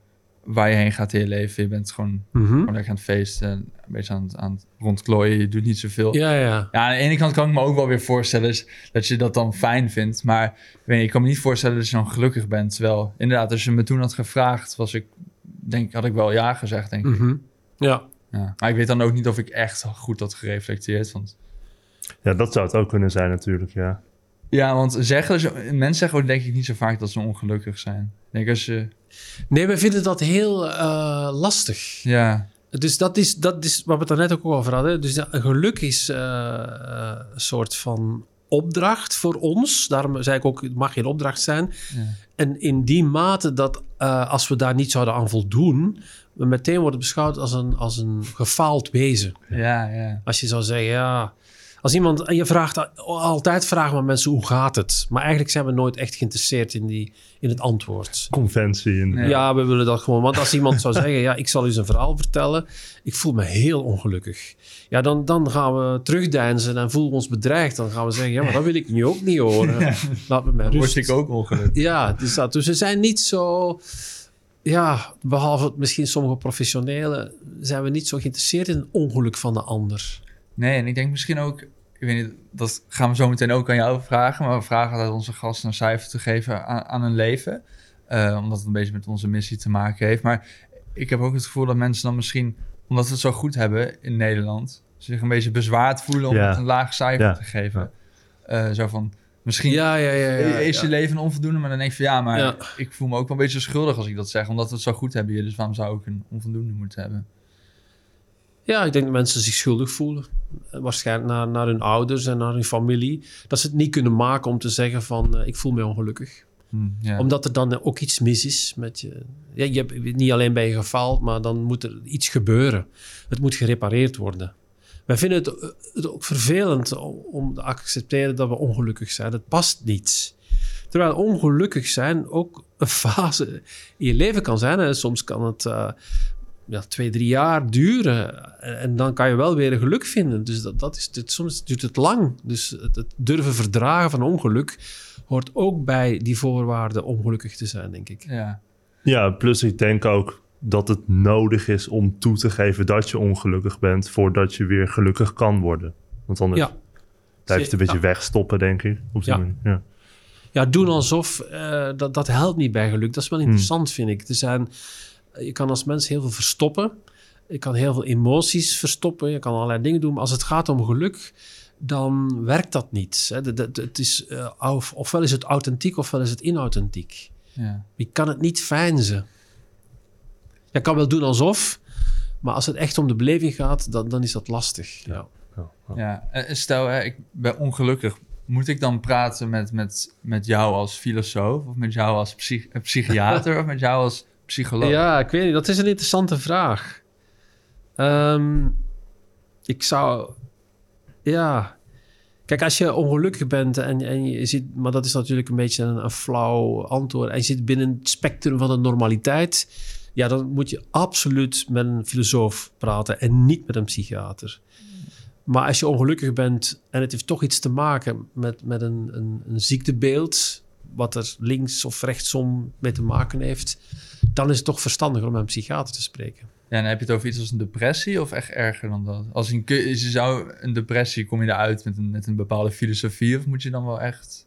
waar je heen gaat in je leven. Je bent gewoon, gewoon lekker aan het feesten, een beetje aan het, aan het rondklooien. Je doet niet zoveel. Ja. Ja, ja. aan de ene kant kan ik me ook wel weer voorstellen is dat je dat dan fijn vindt. Maar ik, weet ik kan me niet voorstellen dat je dan gelukkig bent. Terwijl, inderdaad, als je me toen had gevraagd, was ik, denk, had ik wel ja gezegd, denk ik. Mhm. Ja. Ja. Maar ik weet dan ook niet of ik echt goed had gereflecteerd. Want Ja, dat zou het ook kunnen zijn natuurlijk, ja. Ja, want zeggen, ze- mensen zeggen ook denk ik niet zo vaak dat ze ongelukkig zijn. Ik denk als je, Nee, we vinden dat heel eh, lastig. ja, Dus dat is, dat is wat we het daarnet ook over hadden. Dus ja, geluk is eh, eh, een soort van opdracht voor ons. Daarom zei ik ook, het mag geen opdracht zijn. ja, En in die mate dat eh, als we daar niet zouden aan voldoen... we meteen worden beschouwd als een, als een gefaald wezen. ja, ja. Als je zou zeggen, ja... Als iemand, en je vraagt altijd vragen we mensen hoe gaat het, maar eigenlijk zijn we nooit echt geïnteresseerd in, die, in het antwoord. Conventie. In. Ja, we willen dat gewoon. Want als iemand zou [laughs] zeggen, ja, ik zal u eens een verhaal vertellen. Ik voel me heel ongelukkig. Ja, dan, dan gaan we terugdeinzen en voelen we ons bedreigd. Dan gaan we zeggen, ja, maar dat wil ik nu ook niet horen. [laughs] Laat me Dan rust. word ik ook ongelukkig. Ja, dus, dat, dus we zijn niet zo... Ja, behalve misschien sommige professionelen... zijn we niet zo geïnteresseerd in het ongeluk van de ander. Nee, en ik denk misschien ook, ik weet niet, dat gaan we zo meteen ook aan jou vragen. Maar we vragen altijd onze gasten een cijfer te geven aan, aan hun leven. Eh, omdat het een beetje met onze missie te maken heeft. Maar ik heb ook het gevoel dat mensen dan misschien, omdat we het zo goed hebben in Nederland, zich een beetje bezwaard voelen om Ja. het een laag cijfer Ja. te geven. Eh, zo van, misschien Ja, ja, ja. ja, is ja. je leven onvoldoende, maar dan denk ik van ja, maar Ja. ik voel me ook wel een beetje schuldig als ik dat zeg, omdat we het zo goed hebben hier. Dus waarom zou ik een onvoldoende moeten hebben? Ja, ik denk dat mensen zich schuldig voelen. Eh, Waarschijnlijk naar, naar hun ouders en naar hun familie. Dat ze het niet kunnen maken om te zeggen van... eh, ik voel me ongelukkig. Hm, ja. Omdat er dan ook iets mis is met je. Ja, je hebt, niet alleen ben je gefaald, maar dan moet er iets gebeuren. Het moet gerepareerd worden. Wij vinden het, eh, het ook vervelend om- om te accepteren dat we ongelukkig zijn. Het past niet. Terwijl ongelukkig zijn ook een [laughs] fase in je leven kan zijn. Hè. Soms kan het ja, twee, drie jaar duren. En, dan kan je wel weer een geluk vinden. Dus dat, dat is, het, soms duurt het lang. Dus het, het durven verdragen van ongeluk hoort ook bij die voorwaarden om gelukkig te zijn, denk ik. ja. Ja, plus ik denk ook dat het nodig is om toe te geven dat je ongelukkig bent voordat je weer gelukkig kan worden. Want anders Ja. blijft het een beetje Ja. wegstoppen, denk ik. Op Ja. manier. Ja. Ja, doen alsof, eh, dat, dat helpt niet bij geluk. Dat is wel interessant, vind ik. Er zijn, je kan als mens heel veel verstoppen. Je kan heel veel emoties verstoppen. Je kan allerlei dingen doen. Maar als het gaat om geluk, dan werkt dat niet. Hè. De- de- de- het is, eh, of, ofwel is het authentiek, ofwel is het inauthentiek. ja. Je kan het niet feinzen. Je kan wel doen alsof, maar als het echt om de beleving gaat, dan, dan is dat lastig. Ja. Ja, ja. Ja, en stel, hè, ik ben ongelukkig. Moet ik dan praten met, met, met jou als filosoof? Of met jou als psych- eh, psychiater? [laughs] of met jou als psycholoog? Ja, ik weet niet. Dat is een interessante vraag. Ehm, ik zou... Ja... Kijk, als je ongelukkig bent en, en je zit... Maar dat is natuurlijk een beetje een, een flauw antwoord. En je zit binnen het spectrum van de normaliteit... Ja, dan moet je absoluut met een filosoof praten en niet met een psychiater. Maar als je ongelukkig bent en het heeft toch iets te maken met, met een, een, een ziektebeeld... wat er links of rechtsom mee te maken heeft dan is het toch verstandiger om met een psychiater te spreken. Ja, dan heb je het over iets als een depressie of echt erger dan dat? Als een, je zou een depressie, kom je eruit met een, met een bepaalde filosofie of moet je dan wel echt...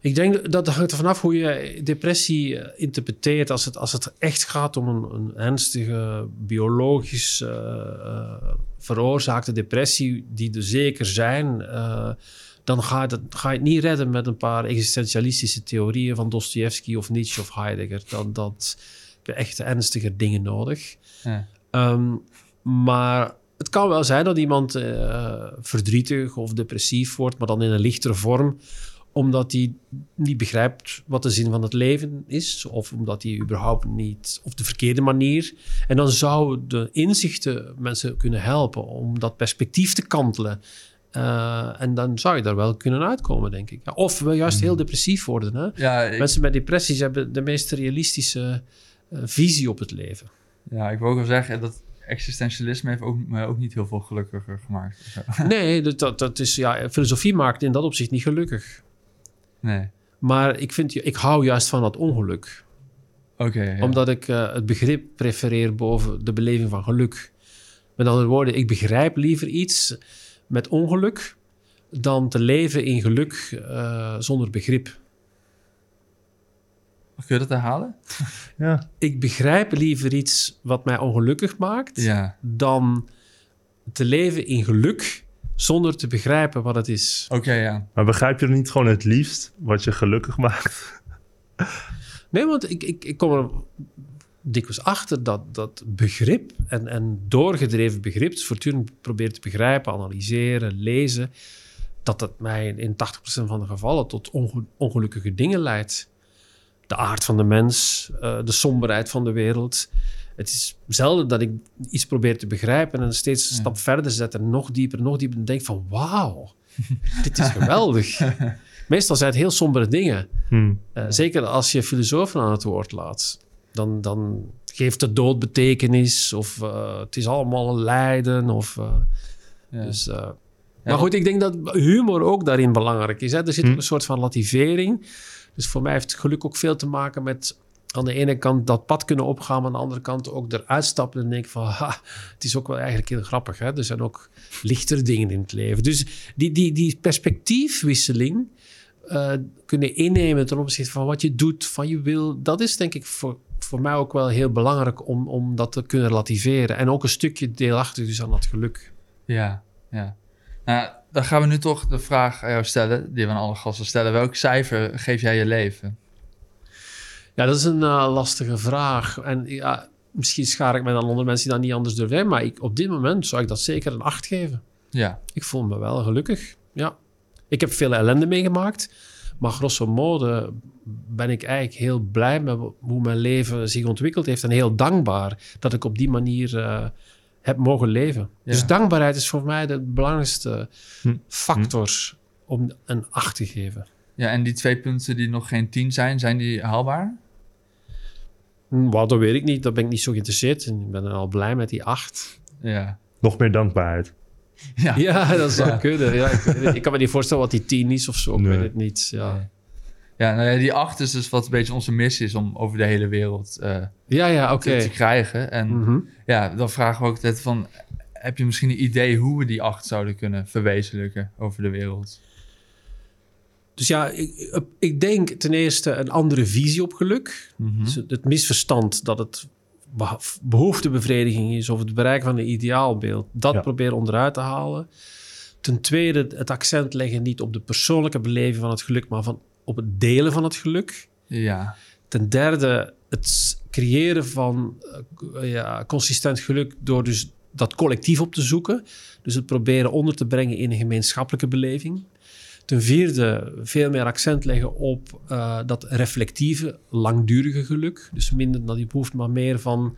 Ik denk dat hangt er vanaf hoe je depressie eh, interpreteert. Als het, als het echt gaat om een, een ernstige, biologisch eh, eh, veroorzaakte depressie, die er zeker zijn, dan ga je, het, ga je het niet redden met een paar existentialistische theorieën van Dostoevsky of Nietzsche of Heidegger. Dan dat heb je echt ernstiger dingen nodig. Ja. Ehm, maar het kan wel zijn dat iemand eh, verdrietig of depressief wordt, maar dan in een lichtere vorm, omdat hij niet begrijpt wat de zin van het leven is, of omdat hij überhaupt niet, of de verkeerde manier. En dan zouden de inzichten mensen kunnen helpen om dat perspectief te kantelen. Eh, en dan zou je daar wel kunnen uitkomen, denk ik. Of we juist heel depressief worden. Hè? Ja, ik, Mensen met depressies hebben de meest realistische eh, visie op het leven. ja, ik wil ook wel zeggen dat existentialisme heeft ook, me ook niet heel veel gelukkiger gemaakt. [laughs] Nee, dat, dat, is, ja, filosofie maakt in dat opzicht niet gelukkig. Nee. Maar ik, vind, ik hou juist van dat ongeluk. Oké, ja. Omdat ik eh, het begrip prefereer boven de beleving van geluk. Met andere woorden, ik begrijp liever iets met ongeluk dan te leven in geluk eh, zonder begrip. Kun je dat herhalen? [laughs] Ja, Ik begrijp liever iets wat mij ongelukkig maakt Ja. dan te leven in geluk zonder te begrijpen wat het is. Oké, ja. maar begrijp je dan niet gewoon het liefst wat je gelukkig maakt? Nee, want ik, ik, ik kom er dikwijls achter dat, dat begrip en, en doorgedreven begrip, dus voortdurend proberen te begrijpen, analyseren, lezen, dat dat mij in 80% van de gevallen tot onge- ongelukkige dingen leidt. De aard van de mens, eh, de somberheid van de wereld. Het is zelden dat ik iets probeer te begrijpen en steeds een Ja. stap verder zet en nog dieper, nog dieper en denk van wauw, [laughs] dit is geweldig. Meestal zijn het heel sombere dingen. Hm. Uh, zeker als je filosofen aan het woord laat. Dan, dan geeft de dood betekenis. Of uh, het is allemaal een lijden. Of, uh, Ja. dus, uh, Ja, maar goed, ik denk dat humor ook daarin belangrijk is. Hè? Er zit Hm. ook een soort van lativering. Dus voor mij heeft geluk ook veel te maken met... aan de ene kant dat pad kunnen opgaan... maar aan de andere kant ook eruit stappen en denken van... [laughs] Ha, het is ook wel eigenlijk heel grappig. Hè? Er zijn ook lichtere dingen in het leven. Dus die, die, die perspectiefwisseling uh, kunnen innemen ten opzichte van wat je doet, van je wil. Dat is denk ik voor, voor mij ook wel heel belangrijk om, om dat te kunnen relativeren. En ook een stukje deelachtig dus aan dat geluk. Ja, ja. Nou, dan gaan we nu toch de vraag aan jou stellen, die we aan alle gasten stellen. Welk cijfer geef jij je leven? Ja, dat is een uh, lastige vraag. En ja, misschien schaar ik me dan onder mensen die dat niet anders durven. Maar ik, op dit moment zou ik dat zeker een 8 geven. Ja. Ik voel me wel gelukkig. Ja. Ik heb veel ellende meegemaakt. Maar grosso modo ben ik eigenlijk heel blij met hoe mijn leven zich ontwikkeld heeft. En heel dankbaar dat ik op die manier uh, heb mogen leven. Ja. Dus dankbaarheid is voor mij de belangrijkste hm. factor hm. om een 8 te geven. Ja, en die twee punten die nog geen 10 zijn, zijn die haalbaar? Well, dat weet ik niet. Daar ben ik niet zo geïnteresseerd in. Ik ben al blij met die 8. Ja. Nog meer dankbaarheid. Ja, ja dat zou ja. kunnen. Ja, ik, ik, kan me niet voorstellen wat die 10 is of zo. Ik Nee. weet het niet. Ja, Nee. Ja, nou ja, die 8 is dus wat een beetje onze missie is om over de hele wereld eh, ja, ja oké. te, te krijgen. En Mhm. ja, dan vragen we ook altijd van... Heb je misschien een idee hoe we die 8 zouden kunnen verwezenlijken over de wereld? Dus ja, ik, ik denk ten eerste een andere visie op geluk. Mhm. Dus het misverstand dat het behoeftebevrediging is of het bereiken van een ideaalbeeld, dat Ja. proberen onderuit te halen. Ten tweede het accent leggen niet op de persoonlijke beleving van het geluk, maar van, op het delen van het geluk. Ja, Ten derde het creëren van eh, ja, consistent geluk door dus dat collectief op te zoeken. Dus het proberen onder te brengen in een gemeenschappelijke beleving. Ten vierde veel meer accent leggen op eh, dat reflectieve, langdurige geluk. Dus minder naar die behoefte, maar meer van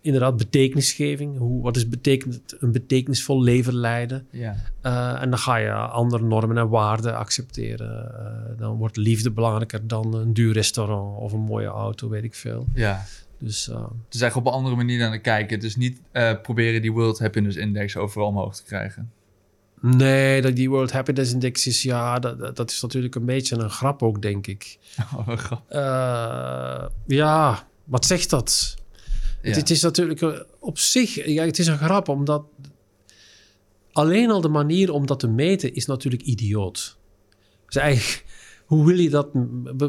inderdaad betekenisgeving. Hoe, wat is betekent een betekenisvol leven leiden? ja. Uh, en dan ga je andere normen en waarden accepteren. Uh, dan wordt liefde belangrijker dan een duur restaurant of een mooie auto, weet ik veel. ja. Dus uh, Dus eigenlijk op een andere manier naar kijken. Dus niet eh, proberen die World Happiness Index overal omhoog te krijgen. Nee, dat die World Happiness Index is, ja, dat, dat is natuurlijk een beetje een grap ook, denk ik. [laughs] Oh, wat grappig. Uh, ja, wat zegt dat? Ja. Het, het is natuurlijk op zich, ja, het is een grap, omdat alleen al de manier om dat te meten is natuurlijk idioot. Dus eigenlijk, [laughs] hoe wil je dat,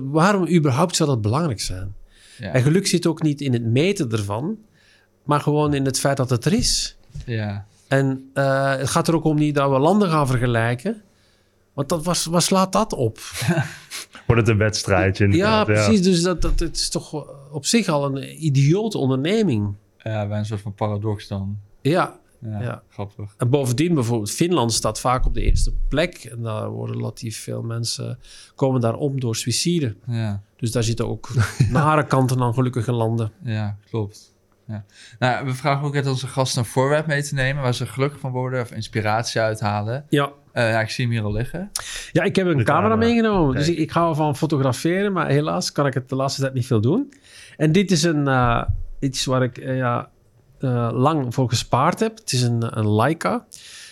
waarom überhaupt zou dat belangrijk zijn? Ja. En geluk zit ook niet in het meten ervan, maar gewoon in het feit dat het er is. Ja. En uh, het gaat er ook om niet dat we landen gaan vergelijken, Want dat was, waar slaat dat op? [laughs] Wordt het een wedstrijdje? Ja, precies. Dus dat, dat, het is toch op zich al een idiote onderneming. Ja, bij een soort van paradox dan. Ja, Ja, Ja. grappig. en bovendien bijvoorbeeld Finland staat vaak op de eerste plek. En daar worden relatief veel mensen komen daar om door suïcide. Ja, Dus daar zitten ook nare kanten aan gelukkige landen. ja klopt. Ja. Nou, we vragen ook uit onze gasten een voorwerp mee te nemen... waar ze gelukkig van worden of inspiratie uithalen. Ja, Eh, ja, ik zie hem hier al liggen. ja ik heb een De camera, camera. meegenomen. Dus ik, ik hou van fotograferen, maar helaas kan ik het de laatste tijd niet veel doen. En dit is een, eh, iets waar ik eh, ja, eh, lang voor gespaard heb. Het is een, een Leica.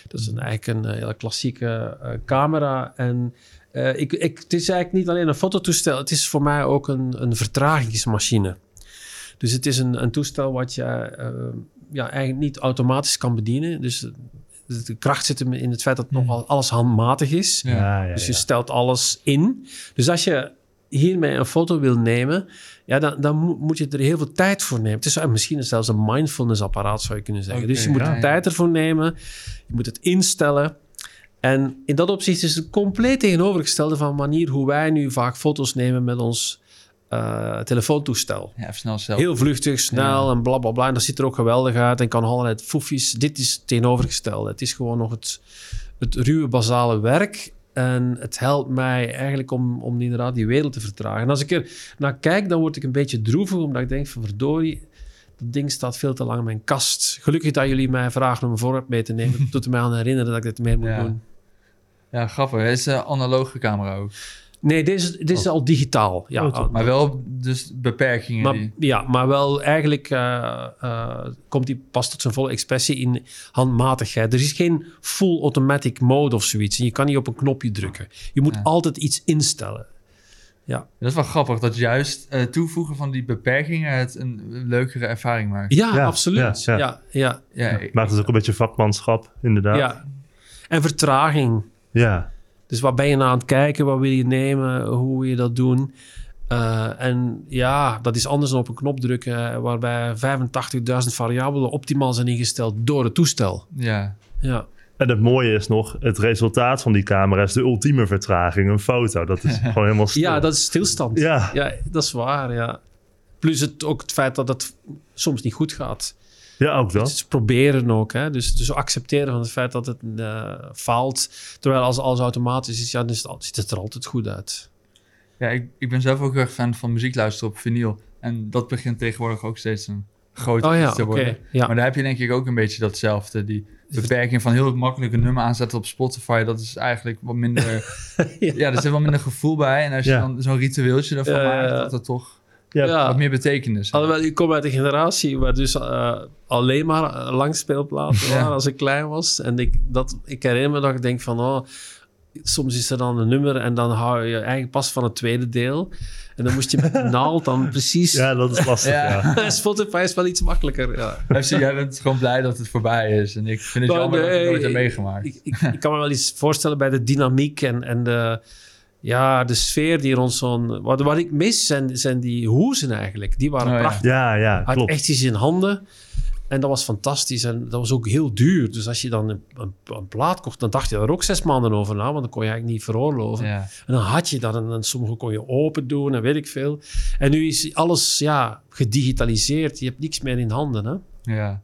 Dat is een, eigenlijk een hele klassieke eh, camera. En eh, ik, ik, het is eigenlijk niet alleen een fototoestel. Het is voor mij ook een, een vertragingsmachine. Dus het is een, een toestel wat je eh, ja, eigenlijk niet automatisch kan bedienen. Dus de kracht zit hem in het feit dat nogal alles handmatig is. Ja. Ja, ja, Dus je ja. stelt alles in. Dus als je hiermee een foto wil nemen, ja, dan, dan mo- moet je er heel veel tijd voor nemen. Het is misschien zelfs een mindfulness apparaat, zou je kunnen zeggen. Dus je moet ja, de ja. tijd ervoor nemen. Je moet het instellen. En in dat opzicht is het compleet tegenovergestelde van de manier hoe wij nu vaak foto's nemen met ons eh, telefoontoestel. Ja, even snel zelf. Heel vluchtig, snel en bla bla bla. En dat ziet er ook geweldig uit en kan allerlei foefjes. Dit is het tegenovergestelde. Het is gewoon nog het, het ruwe, basale werk. En het helpt mij eigenlijk om, om inderdaad die wereld te vertragen. En als ik er naar kijk, dan word ik een beetje droevig, omdat ik denk van verdorie, dat ding staat veel te lang in mijn kast. Gelukkig dat jullie mij vragen om een voorwerp mee te nemen. Dat doet mij aan herinneren dat ik dit meer moet Ja. doen. Ja, grappig. Het is een analoge camera ook. Nee, dit is, dit is al digitaal. Ja, Oh. Maar wel dus beperkingen. Maar, die... ja, maar wel eigenlijk eh, eh, komt die pas tot zijn volle expressie in handmatigheid. Er is geen full automatic mode of zoiets. En je kan niet op een knopje drukken. Je moet Ja. altijd iets instellen. Ja, Dat is wel grappig, dat juist eh, toevoegen van die beperkingen het een leukere ervaring maakt. ja, Ja, absoluut. ja, Ja, ja. ja, ja. Ja, ik- Maakt het ook een beetje vakmanschap, inderdaad. ja. En vertraging. Ja. Dus wat ben je nou aan het kijken? Wat wil je nemen? Hoe wil je dat doen? Eh, en ja, dat is anders dan op een knop drukken, eh, waarbij 85.000 variabelen optimaal zijn ingesteld door het toestel. ja. Ja. En het mooie is nog, het resultaat van die camera is de ultieme vertraging, een foto. Dat is [laughs] gewoon helemaal stil. Ja, dat is stilstand. Ja. ja dat is waar, ja. Plus het, ook het feit dat het soms niet goed gaat. Ja, ook dat. Dus proberen ook, hè. Dus, dus accepteren van het feit dat het eh, faalt. Terwijl als alles automatisch is, ja, dan is het, al- ziet het er altijd goed uit. ja ik, ik ben zelf ook heel erg fan van muziek luisteren op vinyl. En dat begint tegenwoordig ook steeds een groter Oh ja, iets te oké. worden. Ja. Maar daar heb je denk ik ook een beetje datzelfde. Die beperking van heel makkelijk een nummer aanzetten op Spotify, dat is eigenlijk wat minder... [laughs] Ja. ja, er zit wel minder gevoel bij. En als je Ja. dan zo'n ritueeltje ervan maakt, dat het toch Ja, Ja. wat meer betekenis. Alhoewel, ik kom uit een generatie waar dus eh, alleen maar eh, langspeelplaten [laughs] Ja. waren als ik klein was. En ik, dat, ik herinner me dat ik denk van, oh, soms is er dan een nummer en dan hou je eigenlijk pas van het tweede deel. En dan moest je met [laughs] de naald dan precies... ja, dat is lastig, Ja. ja. [laughs] Spotify is wel iets makkelijker, ja. Dus jij bent gewoon blij dat het voorbij is. En ik vind het Maar jammer dat ik het nee, nooit heb meegemaakt. Ik, ik, ik kan me wel iets voorstellen bij de dynamiek en, en de, ja, de sfeer die rond zo'n... Wat, wat ik mis zijn, zijn die hoezen eigenlijk. Die waren Oh, ja. prachtig. Ja, ja, Had klopt. echt iets in handen. En dat was fantastisch. En dat was ook heel duur. Dus als je dan een, een, een plaat kocht, dan dacht je er ook zes maanden over na. Want dan kon je eigenlijk niet veroorloven. Ja. En dan had je dat. En, en sommige kon je open doen en weet ik veel. En nu is alles ja, gedigitaliseerd. Je hebt niks meer in handen. Hè? Ja.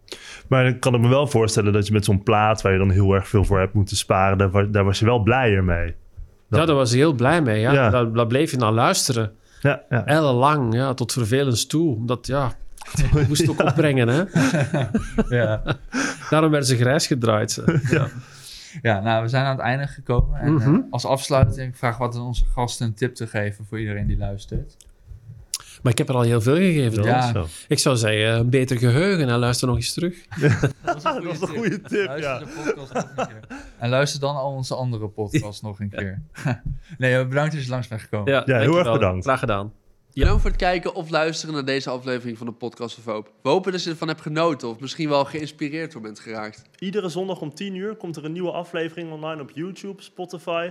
Maar dan kan ik me wel voorstellen dat je met zo'n plaat waar je dan heel erg veel voor hebt moeten sparen, daar, daar was je wel blijer mee. Dat- Ja, daar was ik heel blij mee. Ja. Ja. Daar, daar bleef je naar luisteren. Ja, ja. Ellenlang, ja, tot vervelens toe. Omdat, ja, [laughs] je moest ook opbrengen. Hè? [laughs] Ja. Daarom werden ze grijs gedraaid. ze. [laughs] Ja. ja, nou, we zijn aan het einde gekomen. En Mhm. eh, als afsluiting, ik vraag wat aan onze gasten een tip te geven voor iedereen die luistert. Maar ik heb er al heel veel gegeven. Ja. Ik zou zeggen, een beter geheugen en luister nog eens terug. [laughs] Dat is is een goede tip, Luister ja. de podcast nog een keer. En luister dan al onze andere podcast [laughs] nog een keer. [laughs] nee, bedankt dat je langs bent gekomen. heel dankjewel. erg bedankt. Graag gedaan. Bedankt voor het kijken of luisteren naar deze aflevering van de Podcast of Hoop. We hopen dat je ervan hebt genoten of misschien wel geïnspireerd door bent geraakt. Iedere zondag om 10 uur komt er een nieuwe aflevering online op YouTube, Spotify